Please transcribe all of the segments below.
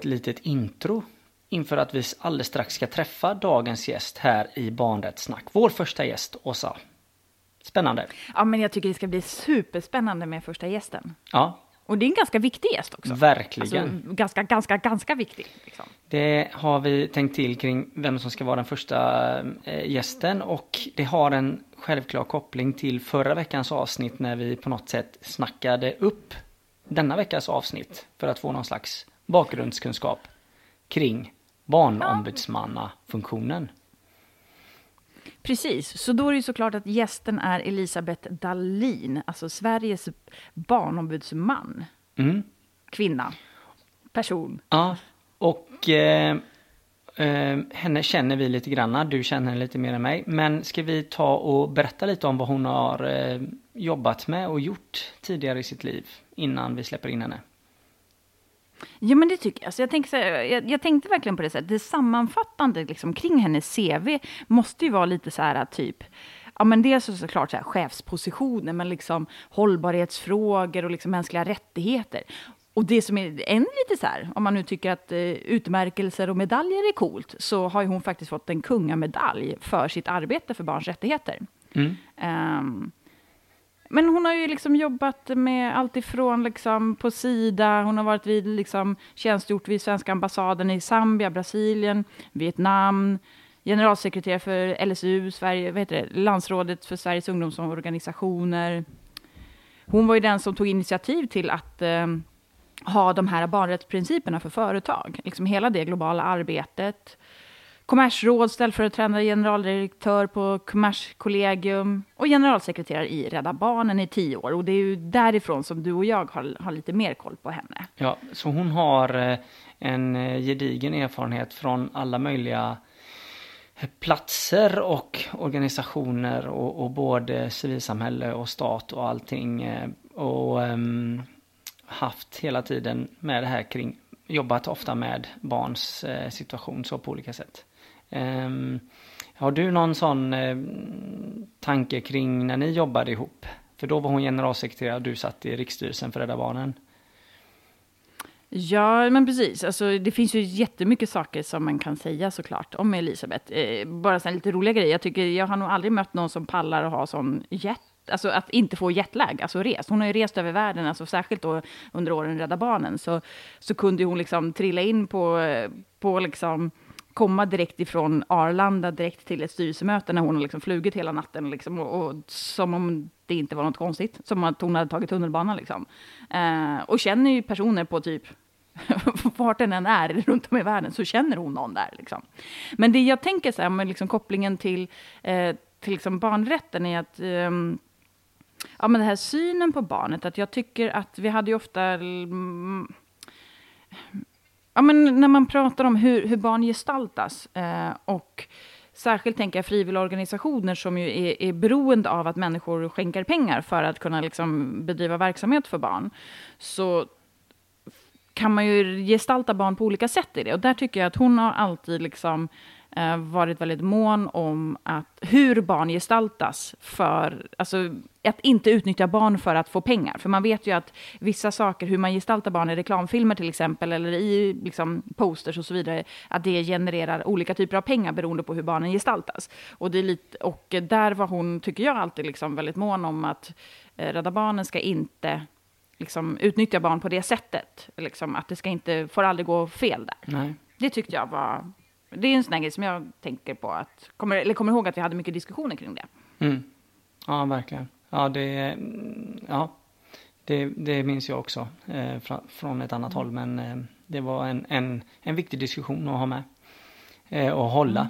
ett litet intro inför att vi alldeles strax ska träffa dagens gäst här i Barnrättssnack. Vår första gäst, Åsa. Spännande. Ja, men jag tycker det ska bli superspännande med första gästen. Ja, Och det är en ganska viktig gäst också. verkligen. Alltså, ganska, ganska, ganska viktig. Liksom. Det har vi tänkt till kring vem som ska vara den första eh, gästen och det har en självklar koppling till förra veckans avsnitt när vi på något sätt snackade upp denna veckas avsnitt för att få någon slags bakgrundskunskap kring barnombudsmannafunktionen. Precis, så då är det ju såklart att gästen är Elisabeth Dahlin, alltså Sveriges barnombudsman. Mm. Kvinna, person. Ja, och eh, eh, henne känner vi lite granna, du känner henne lite mer än mig. Men ska vi ta och berätta lite om vad hon har eh, jobbat med och gjort tidigare i sitt liv innan vi släpper in henne? Ja, men det tycker jag. Så jag, här, jag, jag tänkte verkligen på det sättet. Det sammanfattande liksom, kring hennes CV måste ju vara lite så här typ Ja, men dels så såklart så här, chefspositioner, men liksom hållbarhetsfrågor och liksom mänskliga rättigheter. Och det som är än lite så här, om man nu tycker att eh, utmärkelser och medaljer är coolt, så har ju hon faktiskt fått en kungamedalj för sitt arbete för barns rättigheter. Mm. Ehm, men hon har ju liksom jobbat med allt ifrån liksom på Sida, hon har varit vid, liksom, tjänstgjort vid svenska ambassaden i Zambia, Brasilien, Vietnam, generalsekreterare för LSU, Sverige, vad heter det, landsrådet för Sveriges ungdomsorganisationer. Hon var ju den som tog initiativ till att eh, ha de här barnrättsprinciperna för företag, liksom hela det globala arbetet. Kommersråd, ställföreträdande generaldirektör på Kommerskollegium och generalsekreterare i Rädda Barnen i tio år. Och det är ju därifrån som du och jag har, har lite mer koll på henne. Ja, så hon har eh, en eh, gedigen erfarenhet från alla möjliga eh, platser och organisationer och, och både civilsamhälle och stat och allting. Och um, haft hela tiden med det här kring, jobbat ofta med barns situation så på olika sätt. Ehm, har du någon sån eh, tanke kring när ni jobbade ihop? För då var hon generalsekreterare och du satt i riksstyrelsen för Rädda Barnen. Ja, men precis. Alltså, det finns ju jättemycket saker som man kan säga såklart om Elisabeth. Eh, bara en lite roliga grejer. Jag, tycker, jag har nog aldrig mött någon som pallar att ha sån jet Alltså att inte få jetlag, alltså rest. Hon har ju rest över världen, alltså särskilt då under åren Rädda Barnen, så, så kunde hon liksom trilla in på, på liksom, komma direkt ifrån Arlanda direkt till ett styrelsemöte när hon har liksom flugit hela natten, liksom, och, och som om det inte var något konstigt, som att hon hade tagit tunnelbanan. Liksom. Eh, och känner ju personer på typ vart den än är runt om i världen så känner hon någon där. Liksom. Men det jag tänker så här med liksom kopplingen till, eh, till liksom barnrätten är att eh, ja, men den här synen på barnet, att jag tycker att vi hade ju ofta... mm, Ja, men när man pratar om hur, hur barn gestaltas eh, och särskilt tänker jag frivilligorganisationer som ju är, är beroende av att människor skänker pengar för att kunna liksom bedriva verksamhet för barn, så kan man ju gestalta barn på olika sätt i det. Och där tycker jag att hon har alltid liksom eh, varit väldigt mån om att hur barn gestaltas för, alltså att inte utnyttja barn för att få pengar. För man vet ju att vissa saker, hur man gestaltar barn i reklamfilmer till exempel, eller i liksom, posters och så vidare, att det genererar olika typer av pengar beroende på hur barnen gestaltas. Och, det är lite, och där var hon, tycker jag, alltid liksom väldigt mån om att eh, Rädda Barnen ska inte liksom, utnyttja barn på det sättet. Liksom, att det ska inte, får aldrig gå fel där. Nej. Det tyckte jag var... Det är en sån grej som jag tänker på. Att, kommer, eller kommer ihåg att vi hade mycket diskussioner kring det. Mm. Ja, verkligen. Ja, det, mm, ja, det, det minns jag också eh, fra, från ett annat håll. Men eh, det var en, en, en viktig diskussion att ha med. Eh, och hålla.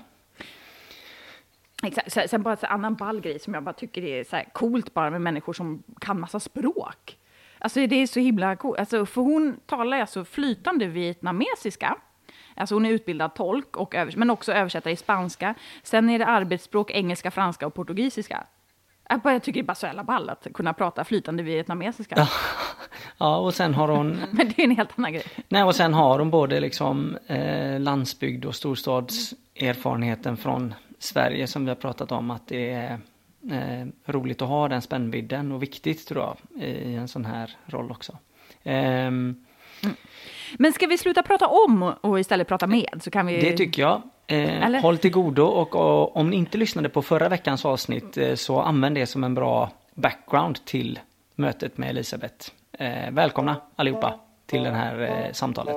Exakt. Sen- bara en annan ball grej som jag bara tycker är så här coolt bara med människor som kan massa språk. Alltså det är så himla coolt. Alltså, för hon talar alltså flytande vietnamesiska. Alltså hon är utbildad tolk, och övers- men också översättare i spanska. Sen är det arbetsspråk, engelska, franska och portugisiska. Jag, bara, jag tycker det är bara så jävla ball att kunna prata flytande vietnamesiska. Ja, och sen har hon Men det är en helt annan grej. Nej, och sen har hon både liksom eh, landsbygd och storstadserfarenheten från Sverige som vi har pratat om att det är eh, roligt att ha den spännvidden och viktigt tror jag i en sån här roll också. Ehm, Mm. Men ska vi sluta prata om och istället prata med? Så kan vi... Det tycker jag. Eh, håll till godo och, och, om ni inte lyssnade på förra veckans avsnitt eh, så använd det som en bra background till mötet med Elisabeth. Eh, välkomna allihopa till det här eh, samtalet.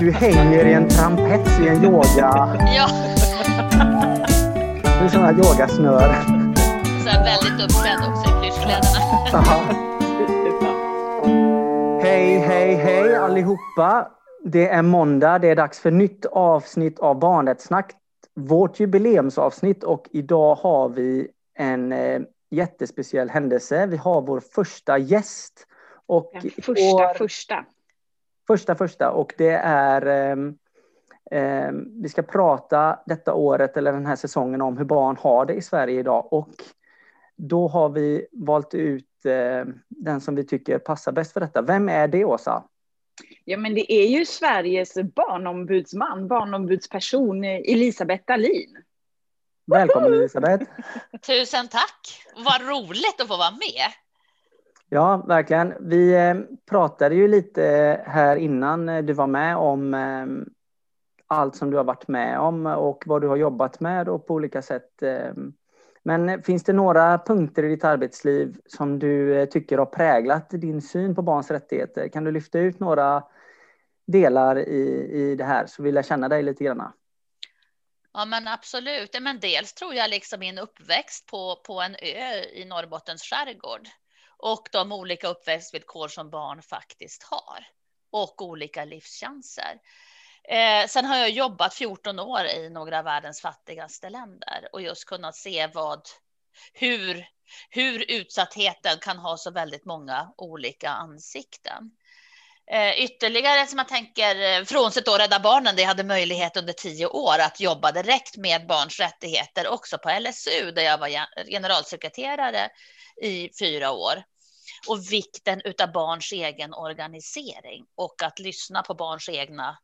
Du hänger i en trampets i en yoga. Ja. Det är sådana yogasnör. Så här väldigt uppklädd också i plyschkläderna. Hej, hej, hej allihopa. Det är måndag. Det är dags för nytt avsnitt av Barnrättssnack. Vårt jubileumsavsnitt och idag har vi en eh, jättespeciell händelse. Vi har vår första gäst. Och Den första, år, första. Första, första. Och det är eh, eh, vi ska prata detta året eller den här säsongen om hur barn har det i Sverige idag. Och då har vi valt ut eh, den som vi tycker passar bäst för detta. Vem är det, Åsa? Ja, men det är ju Sveriges barnombudsman, barnombudsperson Elisabeth Dahlin. Välkommen Elisabeth! Tusen tack! Vad roligt att få vara med! Ja, verkligen. Vi eh, pratade ju lite här innan du var med om eh, allt som du har varit med om och vad du har jobbat med och på olika sätt. Men eh, finns det några punkter i ditt arbetsliv som du eh, tycker har präglat din syn på barns rättigheter? Kan du lyfta ut några delar i, i det här så vill jag känna dig lite grann? Ja, men absolut. Men dels tror jag liksom min uppväxt på, på en ö i Norrbottens skärgård och de olika uppväxtvillkor som barn faktiskt har och olika livschanser. Eh, sen har jag jobbat 14 år i några av världens fattigaste länder och just kunnat se vad, hur, hur utsattheten kan ha så väldigt många olika ansikten. Eh, ytterligare som jag tänker, eh, frånsett då Rädda Barnen, det hade möjlighet under tio år att jobba direkt med barns rättigheter också på LSU, där jag var generalsekreterare i fyra år. Och vikten utav barns egen organisering och att lyssna på barns egna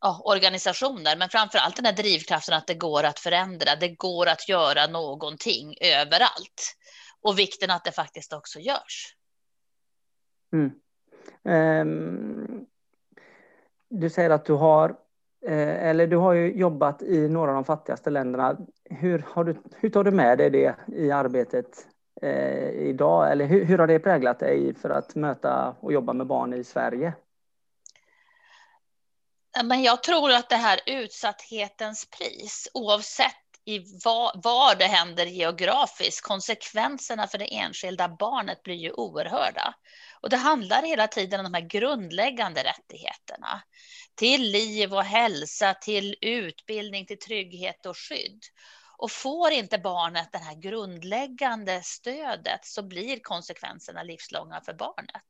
ja, organisationer, men framför allt den här drivkraften att det går att förändra. Det går att göra någonting överallt och vikten att det faktiskt också görs. Mm. Um, du säger att du har, eh, eller du har ju jobbat i några av de fattigaste länderna. Hur, har du, hur tar du med dig det i arbetet eh, idag? Eller hur, hur har det präglat dig för att möta och jobba med barn i Sverige? Eh, men jag tror att det här utsatthetens pris, oavsett i var, var, det händer geografiskt, konsekvenserna för det enskilda barnet blir ju oerhörda. Och det handlar hela tiden om de här grundläggande rättigheterna. Till liv och hälsa, till utbildning, till trygghet och skydd. Och får inte barnet det här grundläggande stödet så blir konsekvenserna livslånga för barnet.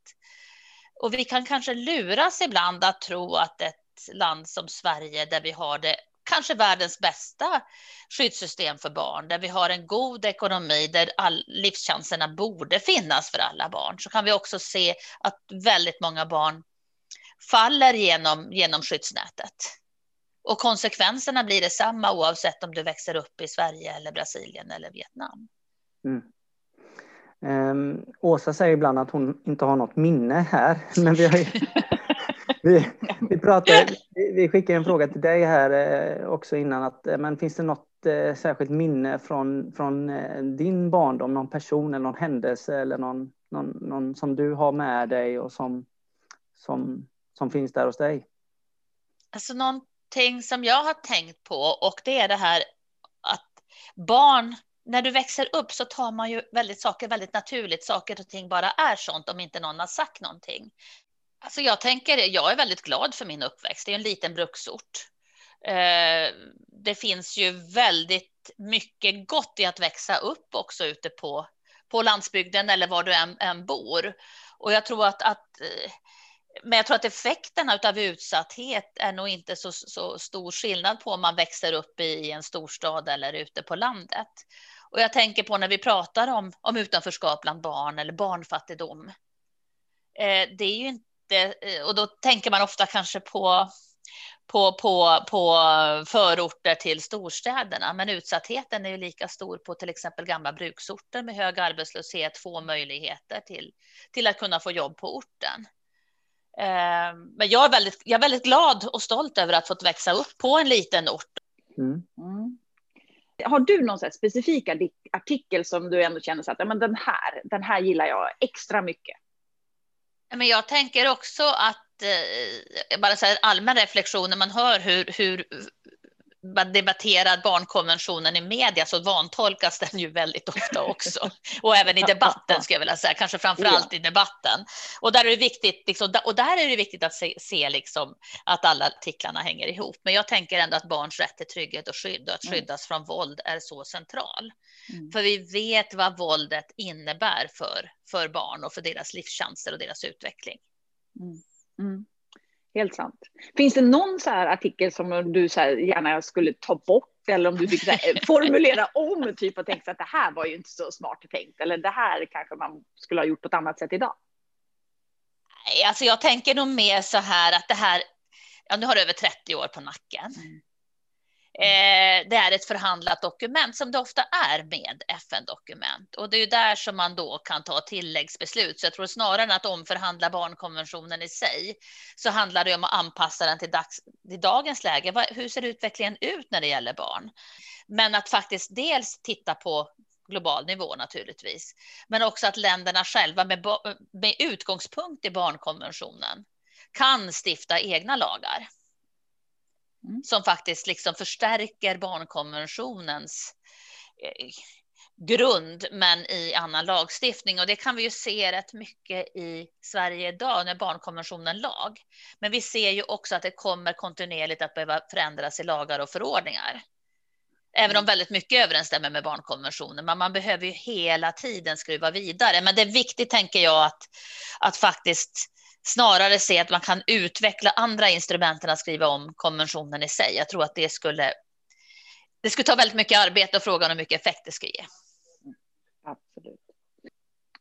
Och vi kan kanske luras ibland att tro att ett land som Sverige där vi har det kanske världens bästa skyddssystem för barn, där vi har en god ekonomi, där all, livschanserna borde finnas för alla barn, så kan vi också se att väldigt många barn faller genom, genom skyddsnätet. Och konsekvenserna blir detsamma oavsett om du växer upp i Sverige eller Brasilien eller Vietnam. Mm. Um, Åsa säger ibland att hon inte har något minne här, men vi har ju, vi, vi, pratade, vi skickade en fråga till dig här eh, också innan. Att, eh, men finns det något eh, särskilt minne från, från din barndom? Någon person eller någon händelse eller någon, någon, någon som du har med dig och som, som, som finns där hos dig? Alltså någonting som jag har tänkt på och det är det här att barn när du växer upp så tar man ju väldigt saker väldigt naturligt. Saker och ting bara är sånt om inte någon har sagt någonting. Alltså jag tänker, jag är väldigt glad för min uppväxt. Det är en liten bruksort. Eh, det finns ju väldigt mycket gott i att växa upp också ute på, på landsbygden eller var du än, än bor. Och jag tror att, att eh, men jag tror att effekterna av utsatthet är nog inte så, så stor skillnad på om man växer upp i en storstad eller ute på landet. Och jag tänker på när vi pratar om, om utanförskap bland barn eller barnfattigdom. Eh, det är ju inte inte, eh, och då tänker man ofta kanske på, på, på, på förorter till storstäderna. Men utsattheten är ju lika stor på till exempel gamla bruksorter med hög arbetslöshet, få möjligheter till, till att kunna få jobb på orten. Eh, men jag är, väldigt, jag är väldigt glad och stolt över att fått växa upp på en liten ort. Mm. Mm. Har du någon specifik artikel som du ändå känner så att ja, men den, här, den här gillar jag extra mycket? Men jag tänker också att, eh, bara så här allmän reflektion, när man hör hur, hur debatterar barnkonventionen i media så vantolkas den ju väldigt ofta också. Och även i debatten ska jag vilja säga, kanske framför allt i debatten. Och där är det viktigt, liksom, och där är det viktigt att se, se liksom, att alla artiklarna hänger ihop. Men jag tänker ändå att barns rätt till trygghet och skydd och att mm. skyddas mm. från våld är så central. Mm. För vi vet vad våldet innebär för, för barn och för deras livschanser och deras utveckling. Mm. Helt sant. Finns det någon så här artikel som du så gärna skulle ta bort eller om du fick här, formulera om typ och tänka att det här var ju inte så smart tänkt eller det här kanske man skulle ha gjort på ett annat sätt idag? Alltså jag tänker nog mer så här att det här, ja nu har du över 30 år på nacken. Mm. Eh, det är ett förhandlat dokument som det ofta är med FN-dokument. Och det är ju där som man då kan ta tilläggsbeslut. Så jag tror snarare än att omförhandla barnkonventionen i sig så handlar det om att anpassa den till, dags, till dagens läge. Hur ser utvecklingen ut när det gäller barn? Men att faktiskt dels titta på global nivå naturligtvis, men också att länderna själva med, med utgångspunkt i barnkonventionen kan stifta egna lagar. Mm. som faktiskt liksom förstärker barnkonventionens eh, grund, men i annan lagstiftning. Och det kan vi ju se rätt mycket i Sverige idag när barnkonventionen lag. Men vi ser ju också att det kommer kontinuerligt att behöva förändras i lagar och förordningar. Även om mm. väldigt mycket överensstämmer med barnkonventionen, men man behöver ju hela tiden skruva vidare. Men det är viktigt, tänker jag, att, att faktiskt snarare se att man kan utveckla andra instrument än att skriva om konventionen i sig. Jag tror att det skulle, det skulle ta väldigt mycket arbete och frågan hur mycket effekt det skulle ge. Absolut.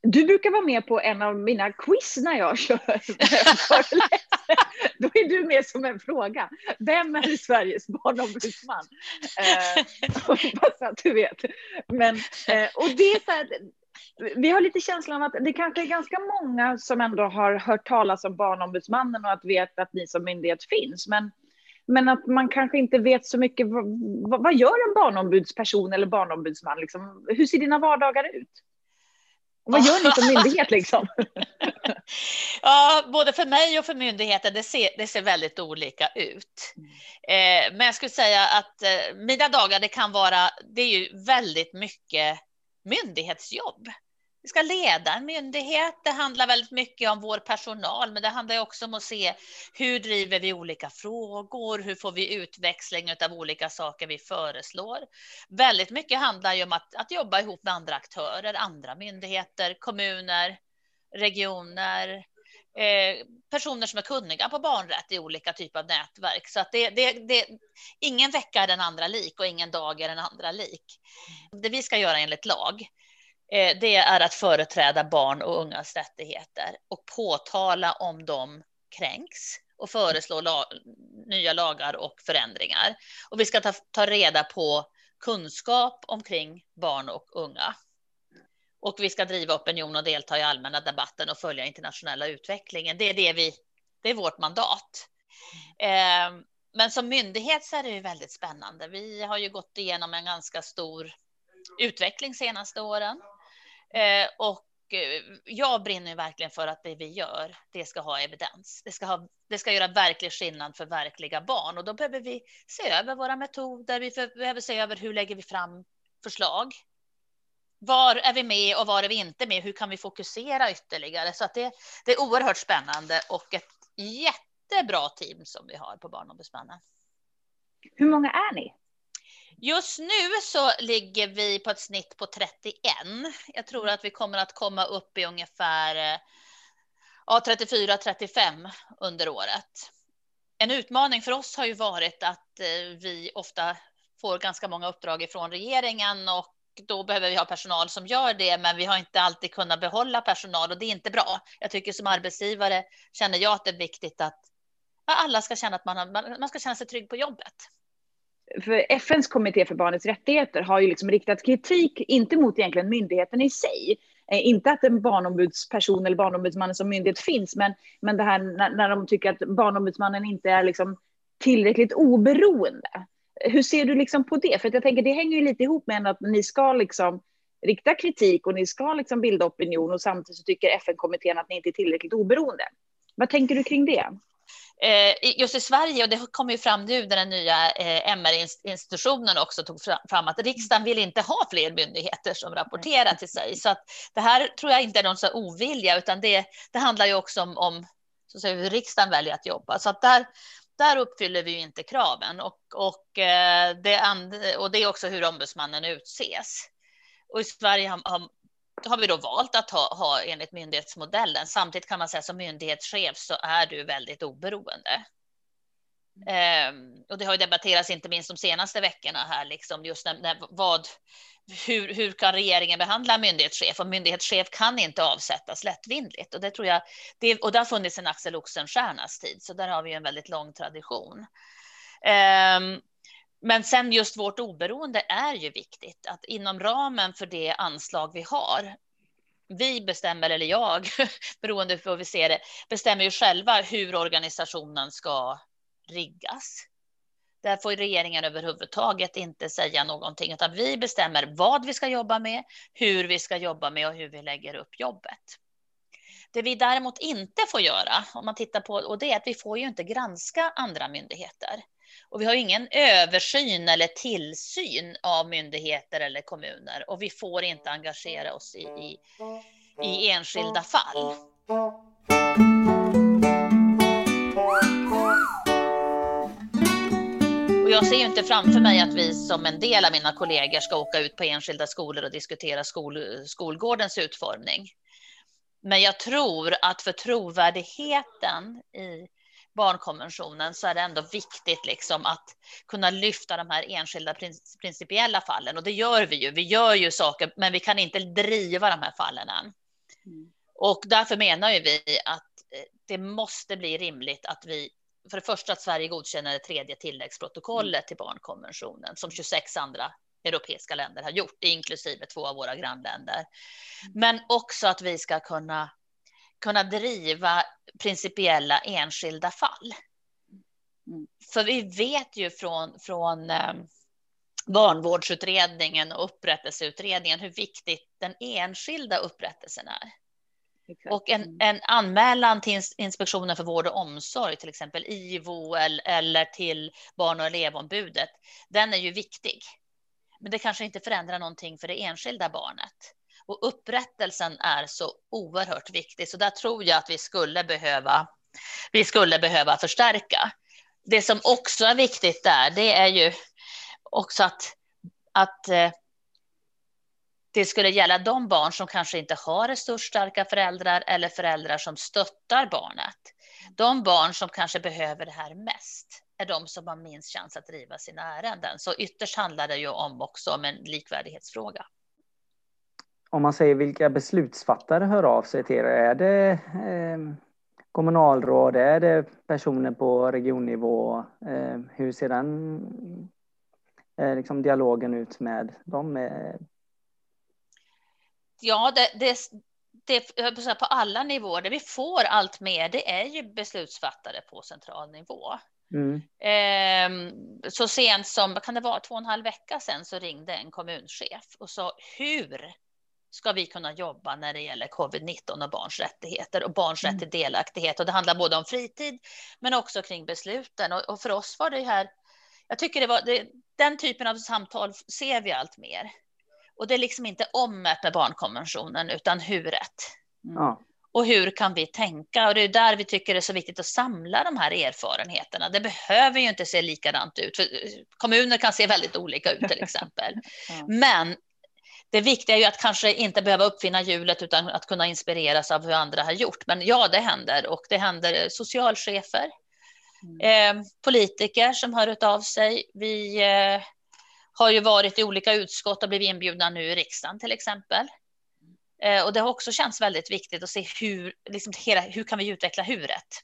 Du brukar vara med på en av mina quiz när jag kör. Då är du med som en fråga. Vem är Sveriges barnombudsman? Eh, hoppas att du vet. Men, eh, och det är så här, vi har lite känslan av att det kanske är ganska många som ändå har hört talas om Barnombudsmannen och att vet att ni som myndighet finns. Men, men att man kanske inte vet så mycket. Vad, vad gör en barnombudsperson eller barnombudsman? Liksom? Hur ser dina vardagar ut? Vad gör ni som myndighet liksom? ja, både för mig och för myndigheten, det ser, det ser väldigt olika ut. Eh, men jag skulle säga att eh, mina dagar, det kan vara, det är ju väldigt mycket myndighetsjobb. Vi ska leda en myndighet. Det handlar väldigt mycket om vår personal, men det handlar också om att se hur driver vi olika frågor? Hur får vi utväxling av olika saker vi föreslår? Väldigt mycket handlar ju om att, att jobba ihop med andra aktörer, andra myndigheter, kommuner, regioner, eh, personer som är kunniga på barnrätt i olika typer av nätverk. Så att det, det, det, ingen vecka är den andra lik och ingen dag är den andra lik. Det vi ska göra enligt lag, eh, det är att företräda barn och ungas rättigheter och påtala om de kränks och föreslå la nya lagar och förändringar. Och vi ska ta, ta reda på kunskap omkring barn och unga. Och vi ska driva opinion och delta i allmänna debatten och följa internationella utvecklingen. Det är det vi, det är vårt mandat. Eh, men som myndighet så är det ju väldigt spännande. Vi har ju gått igenom en ganska stor utveckling senaste åren. Ehm, eh, och jag brinner verkligen för att det vi gör, det ska ha evidens. Det ska, ha, det ska göra verklig skillnad för verkliga barn och då behöver vi se över våra metoder. Vi behöver se över hur lägger vi fram förslag var är vi med och var är vi inte med? Hur kan vi fokusera ytterligare? Så det, det är oerhört spännande och ett jättebra team som vi har på Barnombudsmannen. Hur många är ni? Just nu så ligger vi på ett snitt på 31. Jag tror att vi kommer att komma upp i ungefär ja, 34-35 under året. En utmaning för oss har ju varit att eh, vi ofta får ganska många uppdrag ifrån regeringen och då behöver vi ha personal som gör det, men vi har inte alltid kunnat behålla personal och det är inte bra. Jag tycker som arbetsgivare känner jag att det är viktigt att alla ska känna att man, har, man ska känna sig trygg på jobbet. För FNs kommitté för barnets rättigheter har ju liksom riktat kritik, inte mot egentligen myndigheten i sig, eh, inte att en barnombudsperson eller barnombudsmannen som myndighet finns, men, men det här när, när de tycker att barnombudsmannen inte är liksom tillräckligt oberoende. Hur ser du liksom på det? För jag tänker det hänger ju lite ihop med att ni ska liksom rikta kritik och ni ska liksom bilda opinion och samtidigt så tycker FN-kommittén att ni inte är tillräckligt oberoende. Vad tänker du kring det? Eh, just i Sverige, och det kommer ju fram nu när den nya eh, MR-institutionen också tog fram att riksdagen vill inte ha fler myndigheter som rapporterar till sig. Så att det här tror jag inte är någon så ovilja, utan det, det handlar ju också om, om så att säga, hur riksdagen väljer att jobba. Så att där, där uppfyller vi ju inte kraven och, och, eh, det, och det är också hur ombudsmannen utses. Och i Sverige har, har, har vi då valt att ha, ha enligt myndighetsmodellen. Samtidigt kan man säga som myndighetschef så är du väldigt oberoende. Um, och det har ju debatterats inte minst de senaste veckorna här, liksom just när, när, vad, hur, hur kan regeringen behandla en myndighetschef? Och myndighetschef kan inte avsättas lättvindigt. Och det tror jag, det, och det har funnits en Axel Oxenstiernas tid, så där har vi en väldigt lång tradition. Um, men sen just vårt oberoende är ju viktigt, att inom ramen för det anslag vi har, vi bestämmer, eller jag, beroende på hur vi ser det, bestämmer ju själva hur organisationen ska riggas. Där får regeringen överhuvudtaget inte säga någonting, utan vi bestämmer vad vi ska jobba med, hur vi ska jobba med och hur vi lägger upp jobbet. Det vi däremot inte får göra, om man tittar på, och det är att vi får ju inte granska andra myndigheter. Och vi har ingen översyn eller tillsyn av myndigheter eller kommuner och vi får inte engagera oss i, i, i enskilda fall. Jag ser ju inte framför mig att vi som en del av mina kollegor ska åka ut på enskilda skolor och diskutera skol, skolgårdens utformning. Men jag tror att för trovärdigheten i barnkonventionen så är det ändå viktigt liksom att kunna lyfta de här enskilda principiella fallen. Och det gör vi ju. Vi gör ju saker, men vi kan inte driva de här fallen än. Mm. Och därför menar ju vi att eh, det måste bli rimligt att vi för det första att Sverige godkänner det tredje tilläggsprotokollet mm. till barnkonventionen som 26 andra europeiska länder har gjort, inklusive två av våra grannländer. Mm. Men också att vi ska kunna kunna driva principiella enskilda fall. Mm. För vi vet ju från, från eh, barnvårdsutredningen och upprättelseutredningen hur viktigt den enskilda upprättelsen är. Exakt. Och en, mm. en, anmälan till Inspektionen för vård och omsorg, till exempel IVO eller, eller till Barn och elevombudet, den är ju viktig. Men det kanske inte förändrar någonting för det enskilda barnet. Och upprättelsen är så oerhört viktig, så där tror jag att vi skulle behöva, vi skulle behöva förstärka. Det som också är viktigt där, det är ju också att, att eh, det skulle gälla de barn som kanske inte har resursstarka föräldrar eller föräldrar som stöttar barnet. De barn som kanske behöver det här mest är de som har minst chans att driva sina ärenden. Så ytterst handlar det ju om också om en likvärdighetsfråga om man säger vilka beslutsfattare hör av sig till er, är det eh, kommunalråd, är det personer på regionnivå? Eh, hur ser den eh, liksom dialogen ut med dem? Eh, Ja, det, det, det på alla nivåer. Det vi får allt mer, det är ju beslutsfattare på central nivå. Mm. Eh, så sent som, kan det vara, två och en halv vecka sedan så ringde en kommunchef och sa hur ska vi kunna jobba när det gäller covid-19 och barns rättigheter och barns mm. rätt till delaktighet. Och det handlar både om fritid men också kring besluten. Och, och för oss var det här, jag tycker det var, det, den typen av samtal ser vi allt mer. Och det är liksom inte ommätt med barnkonventionen utan huret. Mm. Och hur kan vi tänka? Och det är där vi tycker det är så viktigt att samla de här erfarenheterna. Det behöver ju inte se likadant ut. För kommuner kan se väldigt olika ut till exempel. Mm. Men det viktiga är ju att kanske inte behöva uppfinna hjulet utan att kunna inspireras av hur andra har gjort. Men ja, det händer och det händer socialchefer, mm. eh, politiker som hör av sig. Vi eh, har ju varit i olika utskott och blivit inbjudna nu i riksdagen till exempel. Eh, och det har också känts väldigt viktigt att se hur, liksom hela, hur kan vi utveckla huret?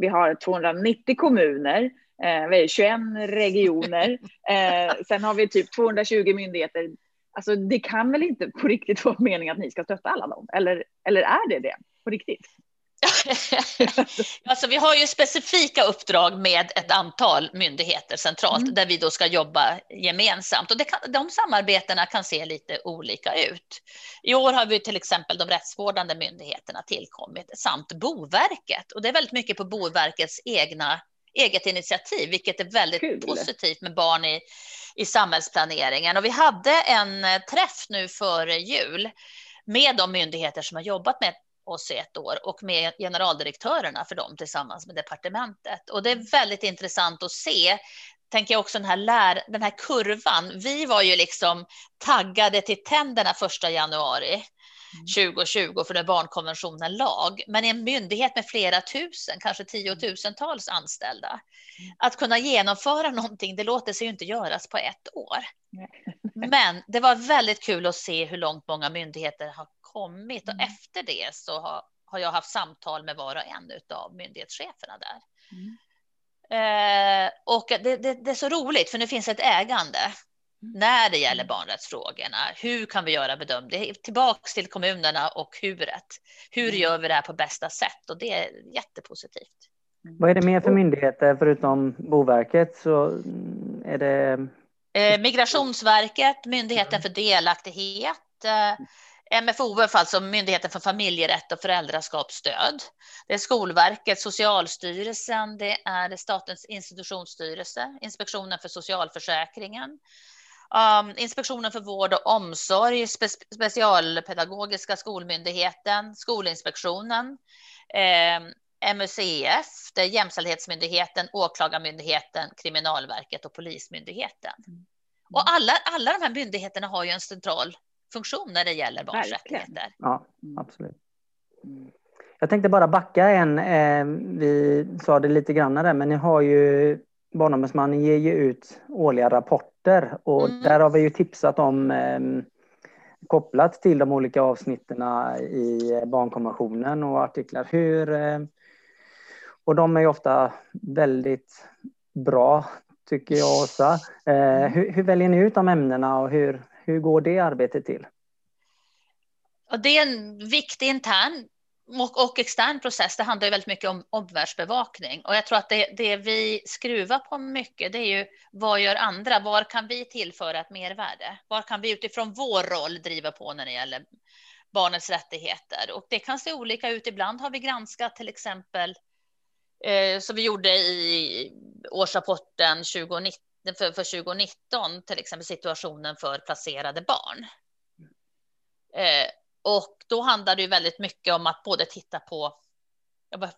vi har 290 kommuner, eh, vi är 21 regioner, eh, sen har vi typ 220 myndigheter. Alltså det kan väl inte på riktigt vara meningen att ni ska stötta alla dem? Eller, eller är det det på riktigt? alltså, vi har ju specifika uppdrag med ett antal myndigheter centralt mm. där vi då ska jobba gemensamt och det kan, de samarbetena kan se lite olika ut. I år har vi till exempel de rättsvårdande myndigheterna tillkommit samt Boverket och det är väldigt mycket på Boverkets egna eget initiativ, vilket är väldigt Kul. positivt med barn i, i samhällsplaneringen. Och vi hade en träff nu före jul med de myndigheter som har jobbat med oss i ett år och med generaldirektörerna för dem tillsammans med departementet. Och det är väldigt intressant att se tänker jag också den här, lär, den här kurvan. Vi var ju liksom taggade till tänderna första januari 2020 mm. för när barnkonventionen lag. Men en myndighet med flera tusen, kanske tiotusentals anställda. Mm. Att kunna genomföra någonting, det låter sig ju inte göras på ett år. Men det var väldigt kul att se hur långt många myndigheter har kommit och mm. efter det så har, har jag haft samtal med var och en av myndighetscheferna där. Mm. Eh, och det, det, det, är så roligt för nu finns ett ägande mm. När det gäller mm. barnrättsfrågorna. Hur kan vi göra bedömning? Tillbaks till kommunerna och huret. Hur mm. gör vi det här på bästa sätt? Och det är jättepositivt. Vad är det mer för myndigheter förutom Boverket? Så är det... Eh, Migrationsverket, Myndigheten för delaktighet, eh, MFOF, alltså Myndigheten för familjerätt och föräldraskapsstöd. Det är Skolverket, Socialstyrelsen, det är Statens institutionsstyrelse, Inspektionen för socialförsäkringen, um, Inspektionen för vård och omsorg, Spe Specialpedagogiska skolmyndigheten, Skolinspektionen, eh, MUCF, det är Jämställdhetsmyndigheten, Åklagarmyndigheten, Kriminalverket och Polismyndigheten. Mm. Och alla, alla de här myndigheterna har ju en central funktion när det gäller barns rättigheter. Ja, mm. absolut. Jag tänkte bara backa en. Eh, vi sa det lite grann där, men ni har ju Barnombudsmannen ger ju ut årliga rapporter och mm. där har vi ju tipsat om eh, kopplat till de olika avsnitten i barnkonventionen och artiklar. Hur, eh, och de är ju ofta väldigt bra, tycker jag, Åsa. Mm. Hur, hur, väljer ni ut de ämnena och hur, hur går det arbetet till? Och det är en viktig intern och, och extern process. Det handlar ju väldigt mycket om omvärldsbevakning och jag tror att det, det vi skruvar på mycket, det är ju vad gör andra? Var kan vi tillföra ett mervärde? Var kan vi utifrån vår roll driva på när det gäller barnets rättigheter? Och det kan se olika ut. Ibland har vi granskat till exempel eh, som vi gjorde i årsrapporten 2019 för, för 2019, till exempel situationen för placerade barn. Eh, och då handlar det ju väldigt mycket om att både titta på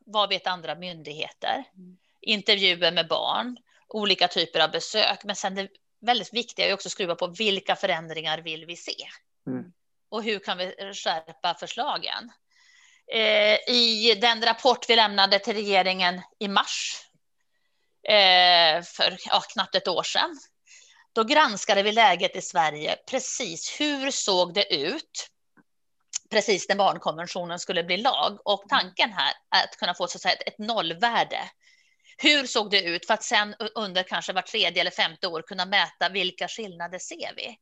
vad vet andra myndigheter, mm. intervjuer med barn, olika typer av besök, men sen det väldigt viktiga är också att skruva på vilka förändringar vill vi se? Mm. Och hur kan vi skärpa förslagen? Eh, I den rapport vi lämnade till regeringen i mars eh, för ja, knappt ett år sedan. Då granskade vi läget i Sverige precis. Hur såg det ut? Precis när barnkonventionen skulle bli lag och tanken här är att kunna få så att säga, ett nollvärde. Hur såg det ut för att sen under kanske var tredje eller femte år kunna mäta vilka skillnader ser vi?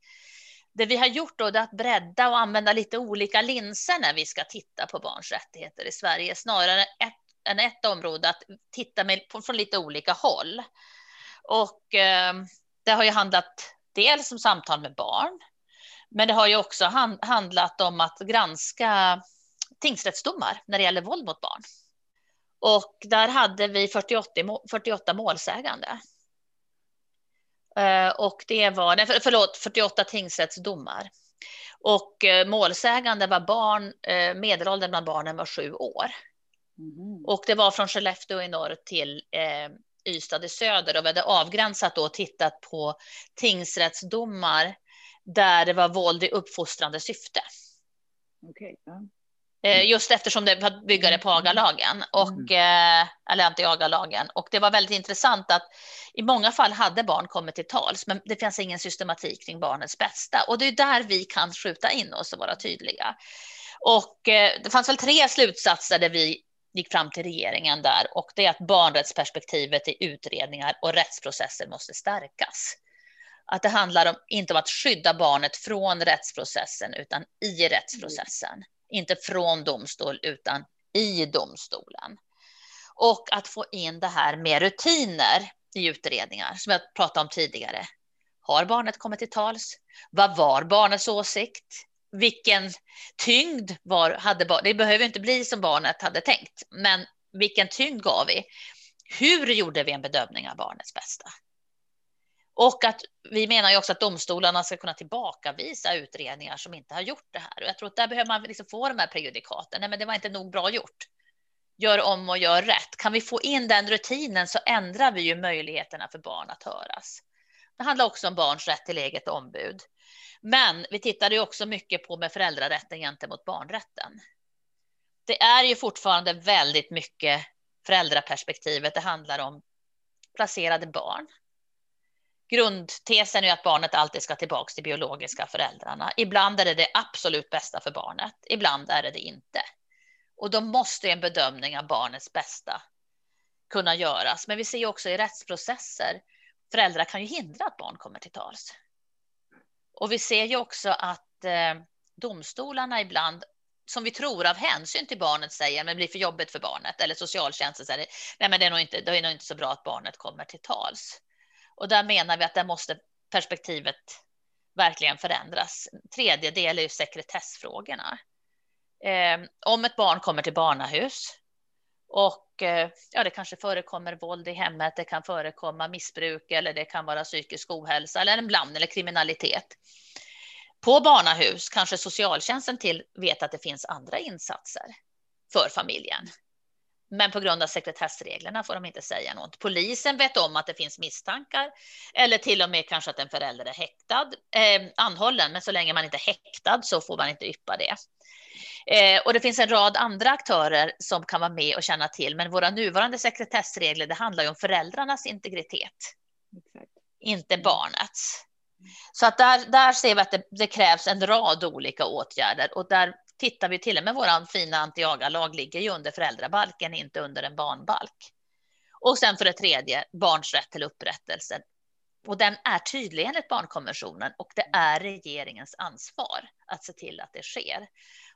Det vi har gjort då är att bredda och använda lite olika linser när vi ska titta på barns rättigheter i Sverige, snarare ett än ett område att titta med, från lite olika håll. Och eh, det har ju handlat dels om samtal med barn, men det har ju också hand, handlat om att granska tingsrättsdomar när det gäller våld mot barn. Och där hade vi 48, 48 målsägande. Eh, och det var, nej, förlåt, 48 tingsrättsdomar. Och eh, målsägande var barn, eh, medelåldern bland barnen var sju år. Mm. Och det var från Skellefteå i norr till eh, Ystad i söder och vi hade avgränsat då och tittat på tingsrättsdomar där det var våld i uppfostrande syfte. Okay. Ja. Eh, just eftersom det byggde på agalagen och mm. eh, eller anti-agalagen och det var väldigt intressant att i många fall hade barn kommit till tals, men det finns ingen systematik kring barnets bästa och det är där vi kan skjuta in oss och vara tydliga. Och eh, det fanns väl tre slutsatser där vi gick fram till regeringen där och det är att barnrättsperspektivet i utredningar och rättsprocesser måste stärkas. Att det handlar om, inte om att skydda barnet från rättsprocessen utan i rättsprocessen. Mm. Inte från domstol utan i domstolen. Och att få in det här med rutiner i utredningar som jag pratade om tidigare. Har barnet kommit till tals? Vad var barnets åsikt? Vilken tyngd var, hade barnet? Det behöver inte bli som barnet hade tänkt, men vilken tyngd gav vi? Hur gjorde vi en bedömning av barnets bästa? Och att vi menar ju också att domstolarna ska kunna tillbakavisa utredningar som inte har gjort det här. Och jag tror att där behöver man liksom få de här prejudikaten. Nej, men det var inte nog bra gjort. Gör om och gör rätt. Kan vi få in den rutinen så ändrar vi ju möjligheterna för barn att höras. Det handlar också om barns rätt till eget ombud. Men vi tittade ju också mycket på med föräldrarätten gentemot barnrätten. Det är ju fortfarande väldigt mycket föräldraperspektivet det handlar om placerade barn Grundtesen är att barnet alltid ska tillbaka till biologiska föräldrarna. Ibland är det det absolut bästa för barnet, ibland är det det inte. Och då måste en bedömning av barnets bästa kunna göras. Men vi ser också i rättsprocesser, föräldrar kan ju hindra att barn kommer till tals. Och vi ser ju också att eh, domstolarna ibland, som vi tror av hänsyn till barnet säger, men blir för jobbigt för barnet, eller socialtjänsten säger, nej men det är nog inte, det är nog inte så bra att barnet kommer till tals. Och där menar vi att där måste perspektivet verkligen förändras. Tredje del är ju sekretessfrågorna. Eh, om ett barn kommer till barnahus och eh, ja, det kanske förekommer våld i hemmet, det kan förekomma missbruk eller det kan vara psykisk ohälsa eller en bland eller kriminalitet. På barnahus kanske socialtjänsten till vet att det finns andra insatser för familjen. Men på grund av sekretessreglerna får de inte säga något. Polisen vet om att det finns misstankar eller till och med kanske att en förälder är häktad, eh, anhållen, men så länge man inte är häktad så får man inte yppa det. Eh, och det finns en rad andra aktörer som kan vara med och känna till, men våra nuvarande sekretessregler, det handlar ju om föräldrarnas integritet, Exakt. inte barnets. Så att där, där ser vi att det, det, krävs en rad olika åtgärder och där tittar vi till och med våran fina antiagalag ligger ju under föräldrabalken, inte under en barnbalk. Och sen för det tredje, barns rätt till upprättelse. Och den är tydlig enligt barnkonventionen och det är regeringens ansvar att se till att det sker.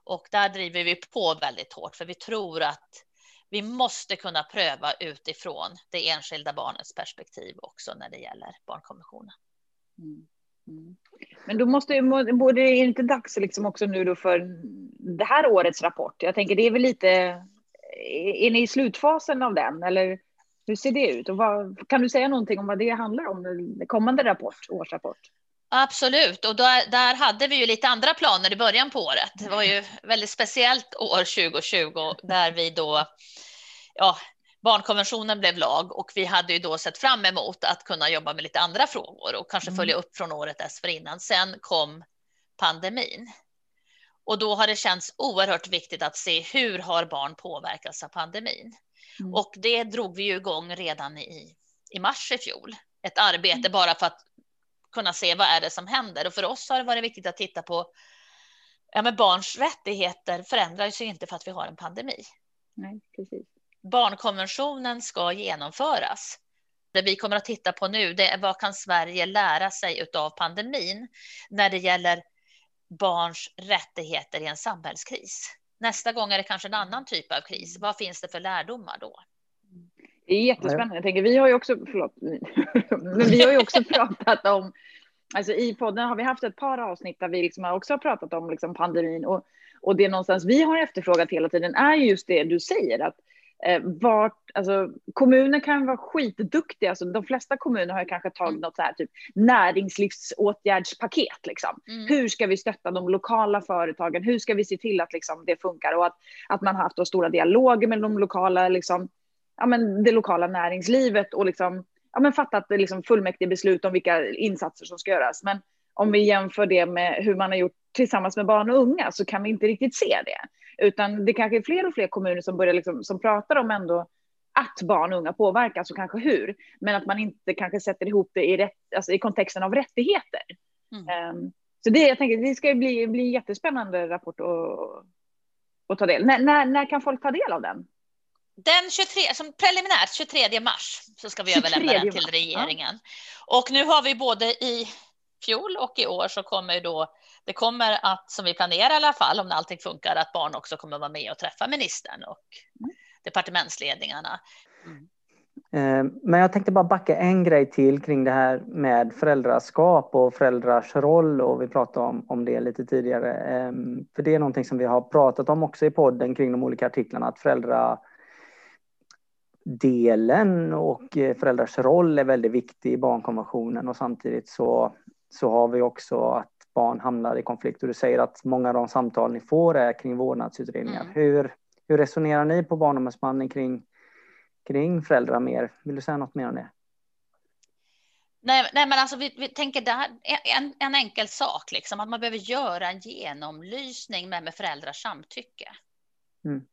Och där driver vi på väldigt hårt för vi tror att vi måste kunna pröva utifrån det enskilda barnets perspektiv också när det gäller barnkonventionen. Mm. Mm. Men då måste ju, borde det inte dags liksom också nu då för det här årets rapport? Jag tänker det är väl lite, är ni i slutfasen av den eller hur ser det ut? Och vad, kan du säga någonting om vad det handlar om, kommande rapport, årsrapport? Absolut, och där, där hade vi ju lite andra planer i början på året. Det var ju väldigt speciellt år 2020 där vi då ja, barnkonventionen blev lag och vi hade ju då sett fram emot att kunna jobba med lite andra frågor och kanske mm. följa upp från året dessförinnan. Sen kom pandemin. Och då har det känts oerhört viktigt att se hur har barn påverkats av pandemin? Mm. Och det drog vi ju igång redan i, i mars i fjol. Ett arbete mm. bara för att kunna se vad är det som händer. Och för oss har det varit viktigt att titta på ja, men barns rättigheter förändras ju inte för att vi har en pandemi. Nej, precis barnkonventionen ska genomföras. Det vi kommer att titta på nu det är vad kan Sverige lära sig av pandemin när det gäller barns rättigheter i en samhällskris. Nästa gång är det kanske en annan typ av kris. Vad finns det för lärdomar då? Det är jättespännande. Jag tänker, vi har ju också, förlåt, men vi har ju också pratat om, alltså i podden har vi haft ett par avsnitt där vi liksom också har pratat om liksom pandemin och, och det någonstans vi har efterfrågat hela tiden är just det du säger, att eh, vart, alltså, kommuner kan vara skitduktiga, alltså, de flesta kommuner har kanske tagit mm. något så här typ näringslivsåtgärdspaket. Liksom. Mm. Hur ska vi stötta de lokala företagen? Hur ska vi se till att liksom, det funkar? Och att, att man har haft då stora dialoger med de lokala, liksom, ja, men det lokala näringslivet och liksom, ja, men fattat liksom, fullmäktige beslut om vilka insatser som ska göras. Men om vi jämför det med hur man har gjort tillsammans med barn och unga så kan vi inte riktigt se det. Utan det kanske är fler och fler kommuner som börjar liksom, som pratar om ändå att barn och unga påverkas och kanske hur, men att man inte kanske sätter ihop det i, rätt, alltså i kontexten av rättigheter. Mm. Um, så det, jag tänker, det ska bli, bli jättespännande rapport att, att ta del. När, när, när kan folk ta del av den? Den 23, som preliminärt 23 mars så ska vi överlämna den till regeringen. Ja. Och nu har vi både i fjol och i år så kommer då det kommer att, som vi planerar i alla fall, om allting funkar, att barn också kommer vara med och träffa ministern och mm. departementsledningarna. Mm. Eh, men jag tänkte bara backa en grej till kring det här med föräldraskap och föräldrars roll och vi pratade om, om det lite tidigare. Ehm, för det är någonting som vi har pratat om också i podden kring de olika artiklarna, att föräldradelen och eh, föräldrars roll är väldigt viktig i barnkonventionen och samtidigt så, så har vi också att barn hamnar i konflikt och du säger att många av de samtal ni får är kring vårdnadsutredningar. Mm. Hur, hur resonerar ni på Barnombudsmannen kring kring föräldrar mer. Vill du säga något mer om det? Nej, nej men alltså vi, vi tänker där, en, en enkel sak, liksom, att man behöver göra en genomlysning med, med föräldrars samtycke. Mm.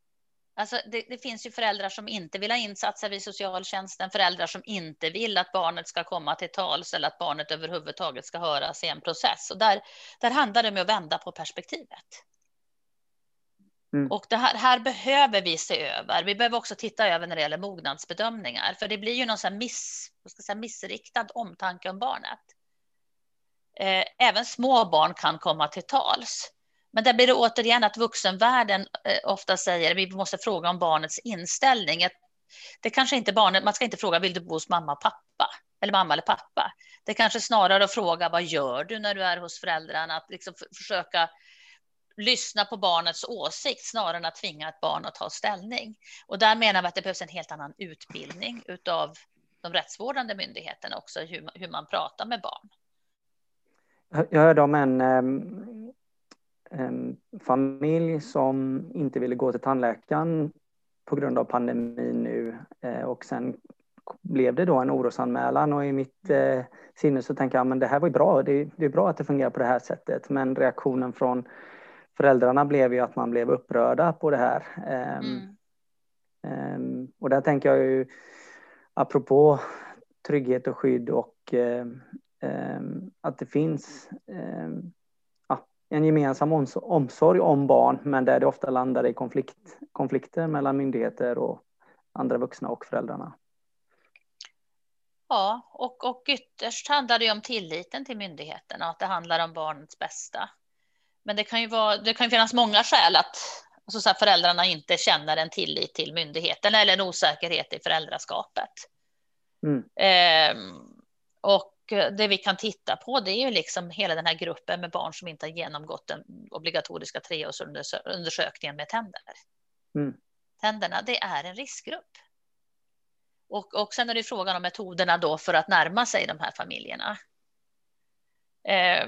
Alltså det, det, finns ju föräldrar som inte vill ha insatser vid socialtjänsten, föräldrar som inte vill att barnet ska komma till tals eller att barnet överhuvudtaget ska höras i en process. Och där, där handlar det om att vända på perspektivet. Mm. Och det här, här, behöver vi se över. Vi behöver också titta över när det gäller mognadsbedömningar, för det blir ju någon sån miss, säga, missriktad omtanke om barnet. Eh, även små barn kan komma till tals. Men där blir det återigen att vuxenvärlden eh, ofta säger vi måste fråga om barnets inställning. Det kanske inte barnet, man ska inte fråga vill du bo hos mamma och pappa eller mamma eller pappa. Det kanske snarare att fråga vad gör du när du är hos föräldrarna? Att liksom försöka lyssna på barnets åsikt snarare än att tvinga ett barn att ta ställning. Och där menar vi att det behövs en helt annan utbildning utav de rättsvårdande myndigheterna också, hur, hur man pratar med barn. Jag hörde om en ehm, familj som inte ville gå till tandläkaren på grund av pandemin nu eh, och sen blev det då en orosanmälan och i mitt eh, sinne så tänker jag men det här var ju bra, det, det är bra att det fungerar på det här sättet men reaktionen från föräldrarna blev ju att man blev upprörda på det här. Ehm, mm. Um, och där tänker jag ju, apropå trygghet och skydd och um, att det finns en gemensam omsorg om barn, men där det ofta landar i konflikt, konflikter mellan myndigheter och andra vuxna och föräldrarna. Ja, och, och ytterst handlar det om tilliten till myndigheterna att det handlar om barnets bästa. Men det kan ju, vara, det kan ju finnas många skäl att alltså så föräldrarna inte känner en tillit till myndigheten eller en osäkerhet i föräldraskapet. Mm. Eh, och det vi kan titta på det är ju liksom hela den här gruppen med barn som inte har genomgått den obligatoriska treårsundersökningen med tänder. Mm. Tänderna, det är en riskgrupp. Och, och sen är det frågan om metoderna då för att närma sig de här familjerna. Eh,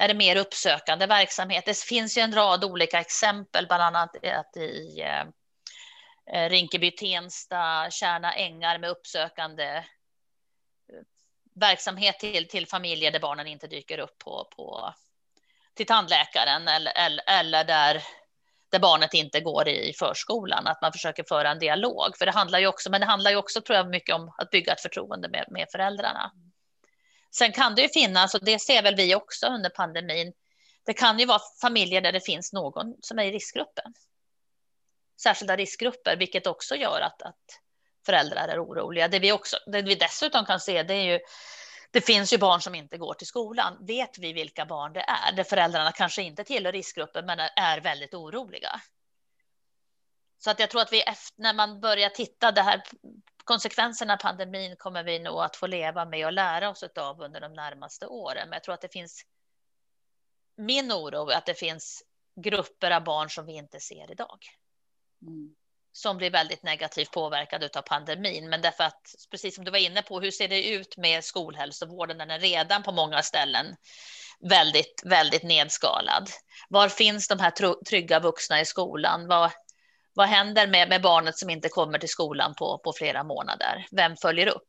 är det mer uppsökande verksamhet. Det finns ju en rad olika exempel, bland annat att i eh, eh, Rinkeby, Tensta, Kärna Ängar med uppsökande verksamhet till, till familjer där barnen inte dyker upp på, på till tandläkaren eller, eller, eller där, där barnet inte går i förskolan, att man försöker föra en dialog. För det handlar ju också, men det handlar ju också tror jag mycket om att bygga ett förtroende med, med föräldrarna. Sen kan det ju finnas, och det ser väl vi också under pandemin, det kan ju vara familjer där det finns någon som är i riskgruppen. Särskilda riskgrupper, vilket också gör att, att föräldrar är oroliga. Det vi, också, det vi dessutom kan se, det är ju det finns ju barn som inte går till skolan. Vet vi vilka barn det är? Där föräldrarna kanske inte tillhör riskgruppen, men är väldigt oroliga. Så att jag tror att vi efter, när man börjar titta det här konsekvenserna av pandemin kommer vi nog att få leva med och lära oss av under de närmaste åren. Men jag tror att det finns min oro är att det finns grupper av barn som vi inte ser idag. Mm. Som blir väldigt negativt påverkade av pandemin. Men därför att, precis som du var inne på, hur ser det ut med skolhälsovården? Den är redan på många ställen väldigt, väldigt nedskalad. Var finns de här trygga vuxna i skolan? Vad, vad händer med, med barnet som inte kommer till skolan på, på flera månader? Vem följer upp?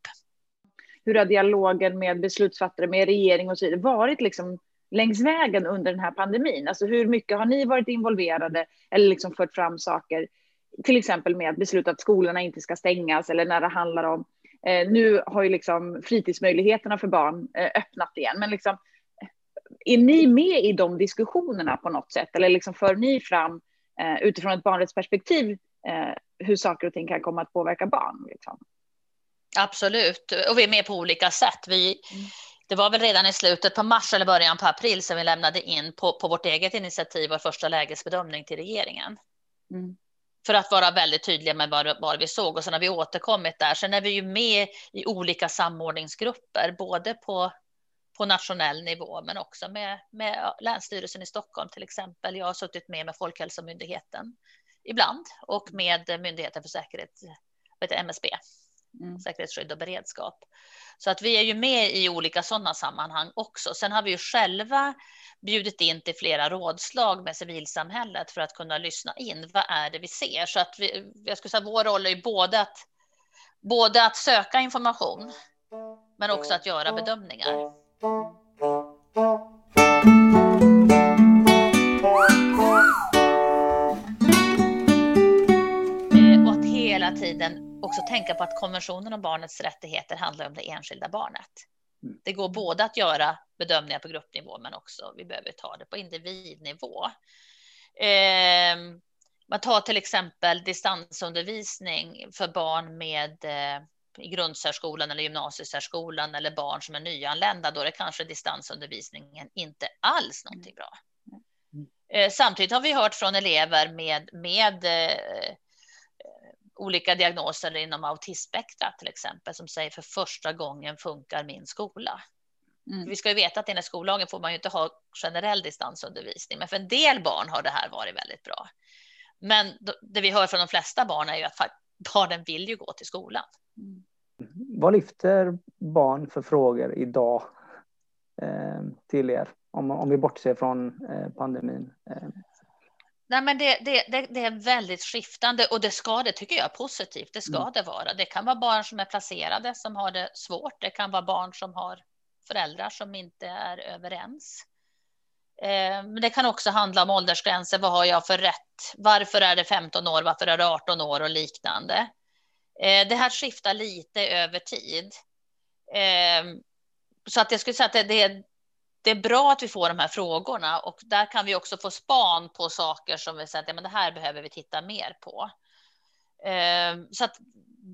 Hur har dialogen med beslutsfattare, med regering och så vidare varit liksom längs vägen under den här pandemin? Alltså hur mycket har ni varit involverade eller liksom fört fram saker? Till exempel med beslut att skolorna inte ska stängas eller när det handlar om eh, nu har ju liksom fritidsmöjligheterna för barn eh, öppnat igen, men liksom är ni med i de diskussionerna på något sätt eller liksom för ni fram eh, utifrån ett barnrättsperspektiv eh, hur saker och ting kan komma att påverka barn. Liksom. Absolut, och vi är med på olika sätt. Vi, mm. Det var väl redan i slutet på mars eller början på april som vi lämnade in på, på vårt eget initiativ vår första lägesbedömning till regeringen. Mm. För att vara väldigt tydliga med vad, vad vi såg och sen har vi återkommit där. Sen är vi ju med i olika samordningsgrupper, både på, på nationell nivå men också med, med Länsstyrelsen i Stockholm till exempel. Jag har suttit med med Folkhälsomyndigheten ibland och med Myndigheten för säkerhet, MSB mm. säkerhetsskydd och beredskap. Så att vi är ju med i olika sådana sammanhang också. Sen har vi ju själva bjudit in till flera rådslag med civilsamhället för att kunna lyssna in. Vad är det vi ser? Så att vi, jag skulle säga vår roll är ju både att, både att söka information men också att göra bedömningar. Tänka på att konventionen om barnets rättigheter handlar om det enskilda barnet. Mm. Det går både att göra bedömningar på gruppnivå, men också vi behöver ta det på individnivå. Eh, man tar till exempel distansundervisning för barn med eh, i grundsärskolan eller gymnasiesärskolan eller barn som är nyanlända, då är det kanske distansundervisningen inte alls någonting bra. Mm. Eh, samtidigt har vi hört från elever med, med eh, olika diagnoser inom autismspektra till exempel som säger för första gången funkar min skola. Mm. Vi ska ju veta att enligt skollagen får man ju inte ha generell distansundervisning, men för en del barn har det här varit väldigt bra. Men det vi hör från de flesta barn är ju att barnen vill ju gå till skolan. Mm. Vad lyfter barn för frågor idag eh, till er? Om, om vi bortser från eh, pandemin. Eh. Nej, men det, det, det, det, är väldigt skiftande och det ska det tycker jag positivt. Det ska mm. det vara. Det kan vara barn som är placerade som har det svårt. Det kan vara barn som har föräldrar som inte är överens. Eh, men det kan också handla om åldersgränser. Vad har jag för rätt? Varför är det 15 år? Varför är det 18 år och liknande? Eh, det här skiftar lite över tid. Eh, så att jag skulle säga att det, det det är bra att vi får de här frågorna och där kan vi också få span på saker som vi säger att ja, men det här behöver vi titta mer på. Ehm, så att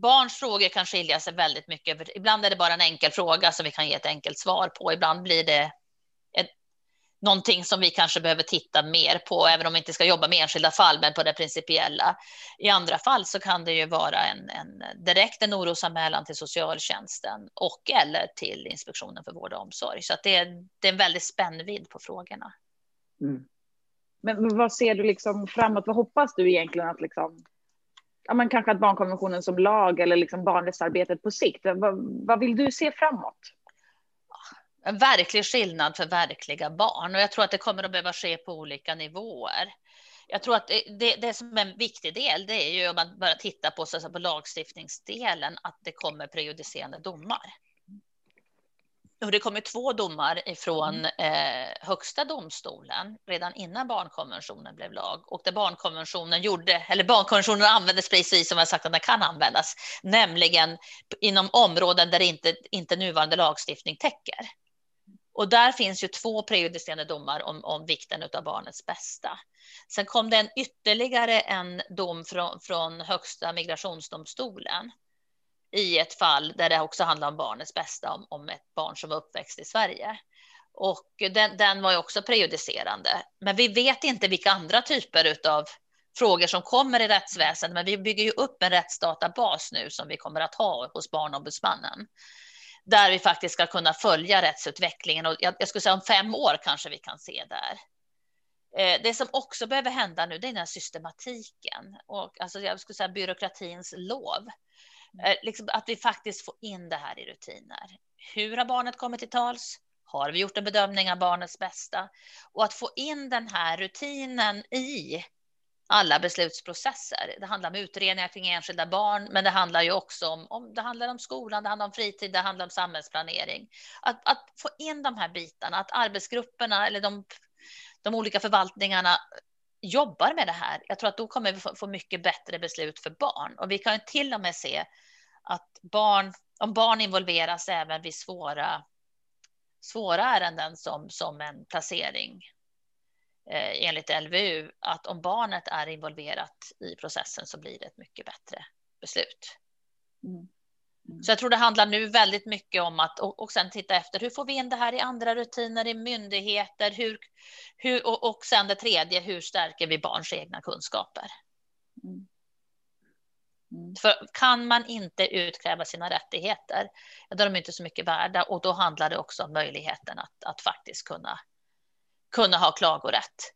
barns frågor kan skilja sig väldigt mycket. Ibland är det bara en enkel fråga som vi kan ge ett enkelt svar på. Ibland blir det någonting som vi kanske behöver titta mer på, även om vi inte ska jobba med enskilda fall, men på det principiella. I andra fall så kan det ju vara en, en direkt en orosanmälan till socialtjänsten och eller till Inspektionen för vård och omsorg. Så att det, är, det är en väldigt spännvidd på frågorna. Mm. Men vad ser du liksom framåt? Vad hoppas du egentligen att liksom ja, men kanske att barnkonventionen som lag eller liksom barnrättsarbetet på sikt. Vad, vad vill du se framåt? En verklig skillnad för verkliga barn och jag tror att det kommer att behöva ske på olika nivåer. Jag tror att det, det, det som är en viktig del, det är ju om man börjar titta på, så på lagstiftningsdelen, att det kommer prejudicerande domar. Och det kommer två domar ifrån mm. eh, Högsta domstolen redan innan barnkonventionen blev lag och där barnkonventionen gjorde, eller barnkonventionen användes precis som jag sagt att den kan användas, nämligen inom områden där inte, inte nuvarande lagstiftning täcker. Och där finns ju två prejudicerande domar om, om vikten av barnets bästa. Sen kom det en ytterligare en dom från, från Högsta migrationsdomstolen i ett fall där det också handlar om barnets bästa, om, om ett barn som var uppväxt i Sverige. Och den, den var ju också prejudicerande. Men vi vet inte vilka andra typer av frågor som kommer i rättsväsendet, men vi bygger ju upp en rättsdatabas nu som vi kommer att ha hos Barnombudsmannen där vi faktiskt ska kunna följa rättsutvecklingen. Och jag, jag skulle säga om fem år kanske vi kan se där. Eh, det som också behöver hända nu, det är den här systematiken och alltså jag skulle säga byråkratins lov. Eh, liksom att vi faktiskt får in det här i rutiner. Hur har barnet kommit till tals? Har vi gjort en bedömning av barnets bästa? Och att få in den här rutinen i alla beslutsprocesser. Det handlar om utredningar kring enskilda barn, men det handlar ju också om, om, det handlar om skolan, det handlar om fritid, det handlar om samhällsplanering. Att, att få in de här bitarna, att arbetsgrupperna eller de, de olika förvaltningarna jobbar med det här. Jag tror att då kommer vi få, få mycket bättre beslut för barn och vi kan ju till och med se att barn, om barn involveras även vid svåra, svåra ärenden som, som en placering enligt LVU att om barnet är involverat i processen så blir det ett mycket bättre beslut. Mm. Mm. Så jag tror det handlar nu väldigt mycket om att och, och sen titta efter hur får vi in det här i andra rutiner i myndigheter hur, hur, och, och sen det tredje, hur stärker vi barns egna kunskaper? Mm. Mm. För kan man inte utkräva sina rättigheter, då är de inte så mycket värda och då handlar det också om möjligheten att, att faktiskt kunna, kunna ha klagorätt.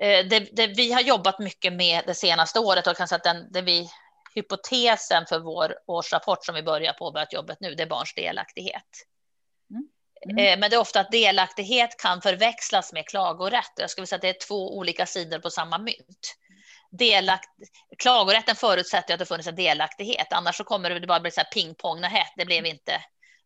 Eh, det, det, vi har jobbat mycket med det senaste året och kan säga att den, det vi, hypotesen för vår årsrapport som vi börjar påbörjat jobbet nu, det är barns delaktighet. Mm. Mm. Eh, men det är ofta att delaktighet kan förväxlas med klagorätt. Jag skulle säga att det är två olika sidor på samma mynt delakt, klagorätten förutsätter att det funnits en delaktighet, annars så kommer det bara bli så här pingpong, nej, det blev inte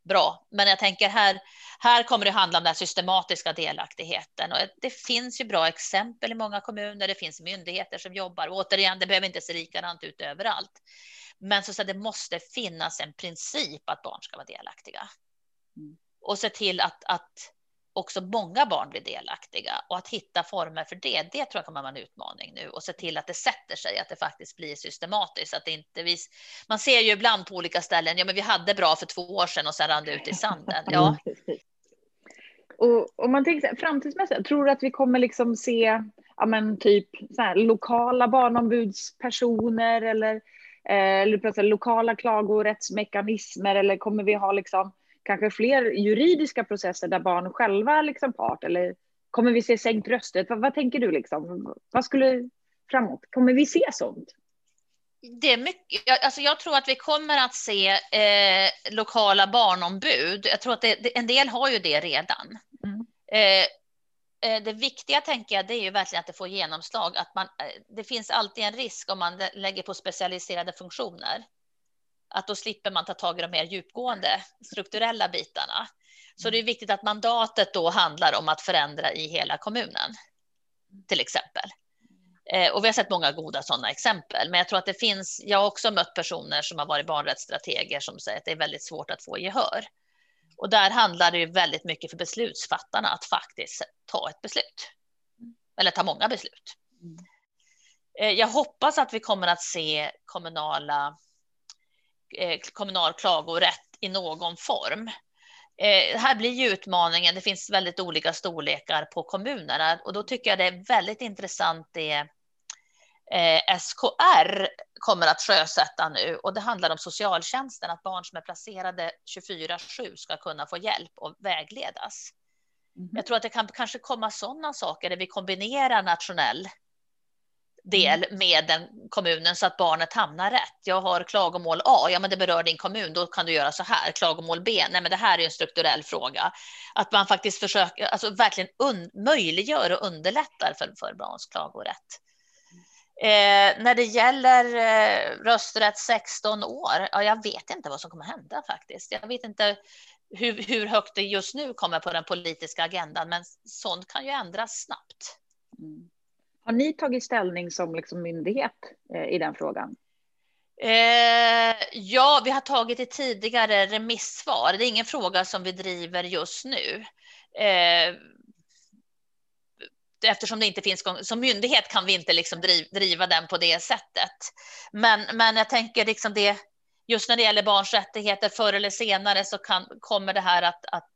bra. Men jag tänker här, här kommer det handla om den systematiska delaktigheten och det finns ju bra exempel i många kommuner. Det finns myndigheter som jobbar. återigen, det behöver inte se likadant ut överallt. Men så, så det måste finnas en princip att barn ska vara delaktiga. Mm. Och se till att, att också många barn blir delaktiga. Och att hitta former för det, det tror jag kommer vara en utmaning nu. Och se till att det sätter sig, att det faktiskt blir systematiskt, att inte vi, man ser ju ibland på olika ställen, ja men vi hade bra för två år sedan och sen rann det ut i sanden. Ja. Och om man tänker framtidsmässigt, tror du att vi kommer liksom se, ja men typ så här, lokala barnombudspersoner eller, eh, eller lokala klagorättsmekanismer? Eller kommer vi ha liksom kanske fler juridiska processer där barn själva är liksom part? Eller kommer vi se sänkt rösträtt? Vad, vad, tänker du? Liksom? Vad skulle framåt? Kommer vi se sånt? Det är mycket, alltså jag tror att vi kommer att se eh, lokala barnombud. Jag tror att det, en del har ju det redan. Mm. Eh, eh, det viktiga tänker jag, det är ju verkligen att det får genomslag. Att man, eh, det finns alltid en risk om man lägger på specialiserade funktioner att då slipper man ta tag i de mer djupgående strukturella bitarna. Så det är viktigt att mandatet då handlar om att förändra i hela kommunen, till exempel. Eh, och vi har sett många goda sådana exempel, men jag tror att det finns. Jag har också mött personer som har varit barnrättsstrateger som säger att det är väldigt svårt att få gehör. Och där handlar det ju väldigt mycket för beslutsfattarna att faktiskt ta ett beslut. Eller ta många beslut. Eh, jag hoppas att vi kommer att se kommunala kommunal klagorätt i någon form. Eh, här blir ju utmaningen, det finns väldigt olika storlekar på kommunerna och då tycker jag det är väldigt intressant det eh, SKR kommer att sjösätta nu och det handlar om socialtjänsten, att barn som är placerade 24-7 ska kunna få hjälp och vägledas. Mm. Jag tror att det kan kanske komma sådana saker där vi kombinerar nationell del mm. med den kommunen så att barnet hamnar rätt. Jag har klagomål A, ja men det berör din kommun, då kan du göra så här. Klagomål B, nej men det här är en strukturell fråga. Att man faktiskt försöker, alltså verkligen un, möjliggör och underlättar för, för barns klagorätt. Eh, när det gäller eh, rösträtt 16 år, ja, jag vet inte vad som kommer hända faktiskt. Jag vet inte hur, hur högt det just nu kommer på den politiska agendan, men sånt kan ju ändras snabbt. Mm. Har ni tagit ställning som liksom myndighet eh, i den frågan? Eh, ja, vi har tagit ett tidigare remissvar. Det är ingen fråga som vi driver just nu. Eh, eftersom det inte finns, som myndighet kan vi inte liksom driv, driva den på det sättet. Men, men jag tänker liksom det, just när det gäller barns rättigheter, förr eller senare så kan, kommer det här att, att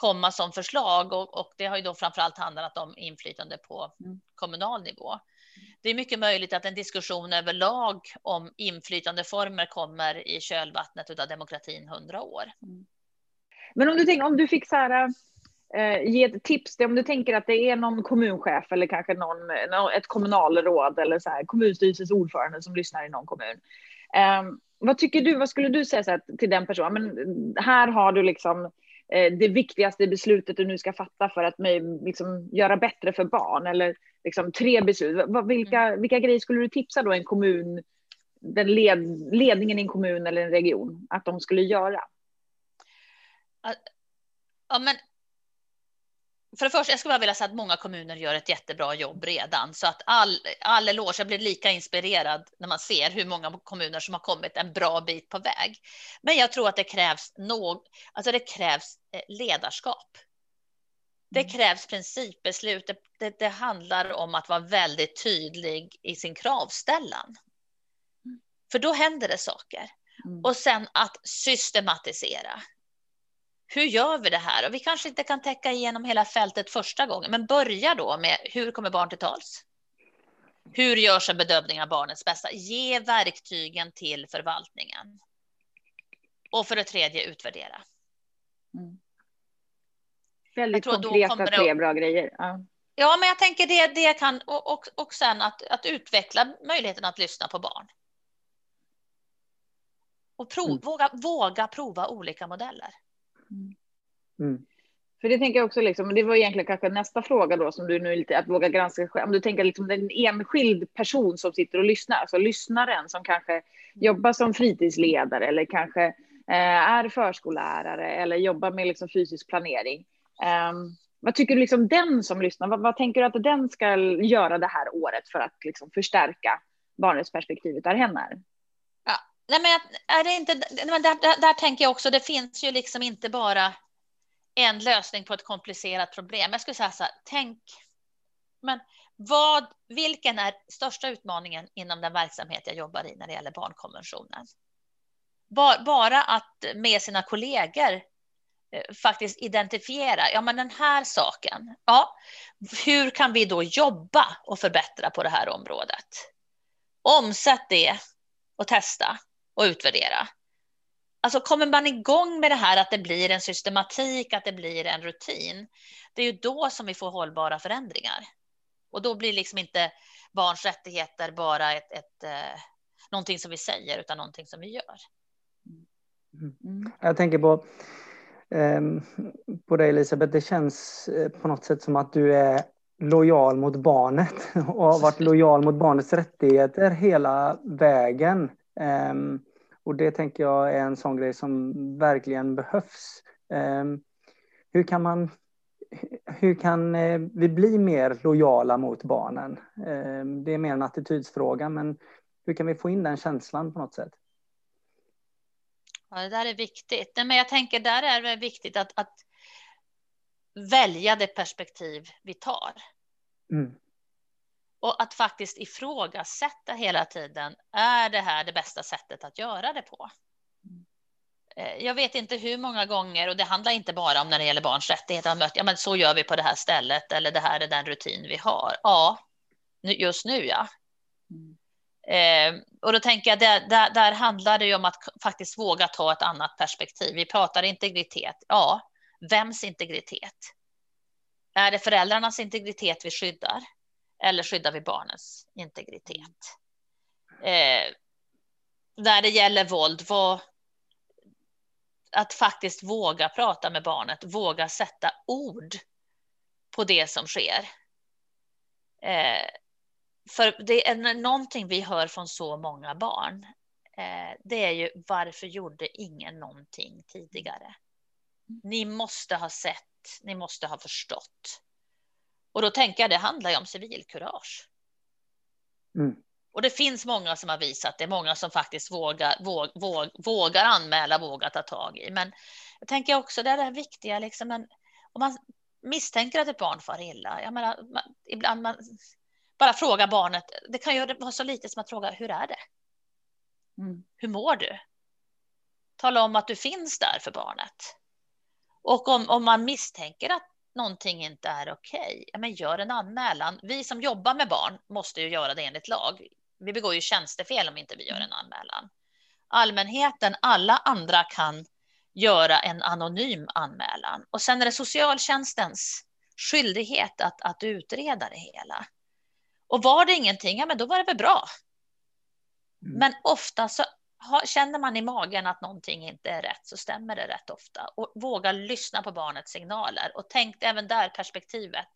komma som förslag och, och det har ju då framförallt handlat om inflytande på mm. kommunal nivå. Det är mycket möjligt att en diskussion överlag om inflytandeformer kommer i kölvattnet av demokratin hundra år. Mm. Men om du, tänker, om du fick så här, eh, ge ett tips, om du tänker att det är någon kommunchef eller kanske någon, ett kommunalråd eller så här, kommunstyrelsens ordförande som lyssnar i någon kommun. Eh, vad tycker du, vad skulle du säga här, till den personen? Men här har du liksom det viktigaste beslutet du nu ska fatta för att liksom, göra bättre för barn? Eller liksom, tre beslut. Vilka, mm. vilka grejer skulle du tipsa då en kommun, den led, ledningen i en kommun eller en region, att de skulle göra? Ja, men för det första, jag skulle bara vilja säga att många kommuner gör ett jättebra jobb redan, så att all, all eloge, jag blir lika inspirerad när man ser hur många kommuner som har kommit en bra bit på väg. Men jag tror att det krävs, någ, alltså det krävs eh, ledarskap. Det krävs principbeslut. Det, det, det, handlar om att vara väldigt tydlig i sin kravställan. För då händer det saker. Mm. Och sen att systematisera. Hur gör vi det här? Och vi kanske inte kan täcka igenom hela fältet första gången, men börja då med hur kommer barn till tals? Hur görs en bedömning av barnets bästa? Ge verktygen till förvaltningen. Och för det tredje, utvärdera. Mm. Väldigt konkreta, tre bra grejer. Ja. ja, men jag tänker det, det kan, och, och, och sen att, att utveckla möjligheten att lyssna på barn. Och prov, mm. våga, våga prova olika modeller. Mm. mm. För det tänker jag också, liksom, det var egentligen kanske nästa fråga då som du nu lite, att våga granska Om du tänker liksom en enskild person som sitter och lyssnar, alltså lyssnaren som kanske jobbar som fritidsledare eller kanske eh, är förskollärare eller jobbar med liksom fysisk planering. Eh, vad tycker du liksom den som lyssnar, vad, vad, tänker du att den ska göra det här året för att liksom förstärka barnets perspektiv där hemma är? Nej men är det inte, där, där, där tänker jag också, det finns ju liksom inte bara en lösning på ett komplicerat problem. Jag skulle säga så här, tänk, men vad, vilken är största utmaningen inom den verksamhet jag jobbar i när det gäller barnkonventionen? Bara att med sina kollegor eh, faktiskt identifiera, ja men den här saken, ja, hur kan vi då jobba och förbättra på det här området? Omsätt det och testa och utvärdera. Alltså kommer man igång med det här att det blir en systematik, att det blir en rutin, det är ju då som vi får hållbara förändringar. Och då blir liksom inte barns rättigheter bara ett, ett, eh, någonting som vi säger, utan någonting som vi gör. Mm. mm. Jag tänker på, eh, på dig Elisabeth, det känns eh, på något sätt som att du är lojal mot barnet och har varit lojal mot barnets rättigheter hela vägen. Um, och det tänker jag är en sån grej som verkligen behövs. Ehm, hur kan man hur kan eh, vi bli mer lojala mot barnen? Ehm, det är mer en attitydsfråga, men hur kan vi få in den känslan på något sätt? Ja, det där är viktigt. Men jag tänker där är det viktigt att, att välja det perspektiv vi tar. Mm. Och att faktiskt ifrågasätta hela tiden. Är det här det bästa sättet att göra det på? Eh, jag vet inte hur många gånger, och det handlar inte bara om när det gäller barns rättigheter, mött, ja men så gör vi på det här stället, eller det här är den rutin vi har. Ja, just nu ja. Mm. Eh, och då tänker jag, där, där, där handlar det ju om att faktiskt våga ta ett annat perspektiv. Vi pratar integritet. Ja, vems integritet? Är det föräldrarnas integritet vi skyddar? Eller skyddar vi barnens integritet? Eh, när det gäller våld, vad, att faktiskt våga prata med barnet, våga sätta ord på det som sker. Eh, för det är någonting vi hör från så många barn. Eh, det är ju varför gjorde ingen någonting tidigare? Ni måste ha sett, ni måste ha förstått. Och då tänker jag det handlar ju om civilkurage. Mm. Och det finns många som har visat det, många som faktiskt vågar, våg, våg, vågar anmäla, vågar ta tag i. Men jag tänker också det är det viktiga, liksom, men om man misstänker att ett barn far illa, jag menar, man, ibland man bara fråga barnet, det kan ju vara så lite som att fråga hur är det? Mm. Hur mår du? Tala om att du finns där för barnet. Och om, om man misstänker att någonting inte är okej, okay, men gör en anmälan. Vi som jobbar med barn måste ju göra det enligt lag. Vi begår ju tjänstefel om inte vi gör en anmälan. Allmänheten, alla andra kan göra en anonym anmälan. Och sen är det socialtjänstens skyldighet att, att utreda det hela. Och var det ingenting, ja men då var det väl bra. Mm. Men ofta så känner man i magen att någonting inte är rätt så stämmer det rätt ofta. Och våga lyssna på barnets signaler. Och tänk även där perspektivet.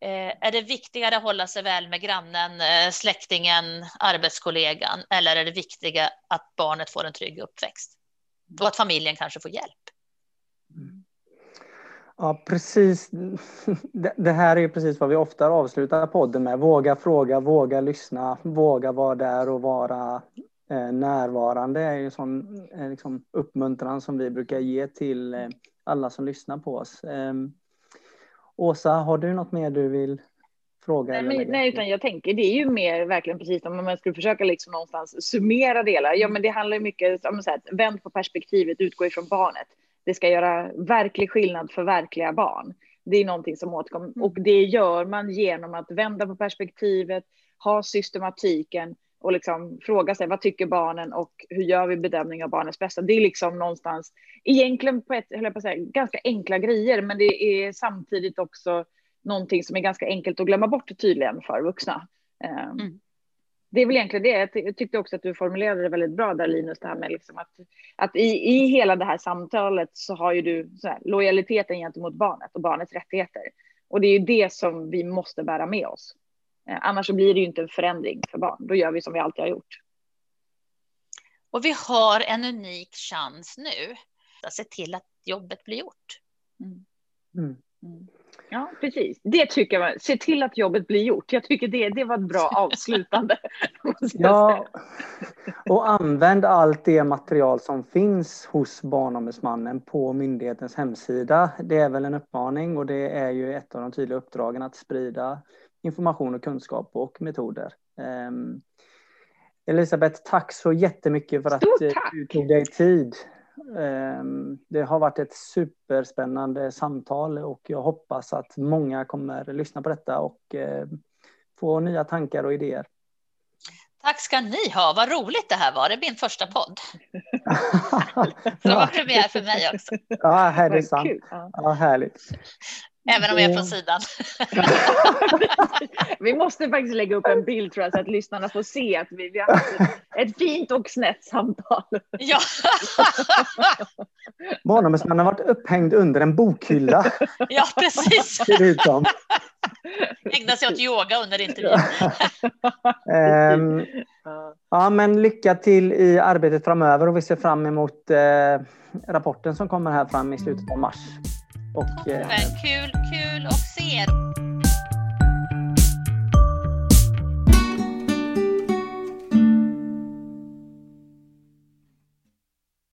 Eh, är det viktigare att hålla sig väl med grannen, eh, släktingen, arbetskollegan? Eller är det viktiga att barnet får en trygg uppväxt? Och att familjen kanske får hjälp? Ja, precis. Det här är precis vad vi ofta avslutar podden med. Våga fråga, våga lyssna, våga vara där och vara närvarande är en sån eh, liksom, uppmuntran som vi brukar ge till eh, alla som lyssnar på oss. Ehm, Åsa, har du något mer du vill fråga? Nej, nej, utan jag tänker det är ju mer verkligen precis om man skulle försöka liksom någonstans summera delar. Ja, men det handlar ju mycket om att vänd på perspektivet, utgå ifrån barnet. Det ska göra verklig skillnad för verkliga barn. Det är någonting som återkommer mm. och det gör man genom att vända på perspektivet, ha systematiken och liksom fråga sig vad tycker barnen och hur gör vi bedömning av barnets bästa. Det är liksom någonstans egentligen på ett, höll på att säga, ganska enkla grejer, men det är samtidigt också någonting som är ganska enkelt att glömma bort tydligen för vuxna. Ehm, mm. Det är väl egentligen det. Jag tyckte också att du formulerade det väldigt bra där Linus, det här med liksom att, att i, i hela det här samtalet så har ju du här, lojaliteten gentemot barnet och barnets rättigheter. Och det är ju det som vi måste bära med oss. Eh, annars så blir det ju inte en förändring för barn. Då gör vi som vi alltid har gjort. Och vi har en unik chans nu att se till att jobbet blir gjort. Mm. Mm. mm. Ja, precis. Det tycker jag. Se till att jobbet blir gjort. Jag tycker det, det var ett bra avslutande. ja, och använd allt det material som finns hos Barnombudsmannen på myndighetens hemsida. Det är väl en uppmaning och det är ju ett av de tydliga uppdragen att sprida information och kunskap och metoder. Um, Elisabeth, tack så jättemycket för att du tog dig tid. Um, det har varit ett superspännande samtal och jag hoppas att många kommer lyssna på detta och uh, få nya tankar och idéer. Tack ska ni ha, vad roligt det här var. Det är min första podd. det var premiär för mig också. Ja, här är sant. Ja, härligt. Även om jag är från sidan. vi måste faktiskt lägga upp en bild tror jag, så att lyssnarna får se att vi, vi har haft ett fint och snett samtal. Ja. Barnombudsmannen har varit upphängd under en bokhylla. Ja, precis. Ser det ut som. Ägna sig åt yoga under intervjun. um, ja, men lycka till i arbetet framöver och vi ser fram emot uh, rapporten som kommer här fram i slutet av mars. Och, eh, kul, kul att se er.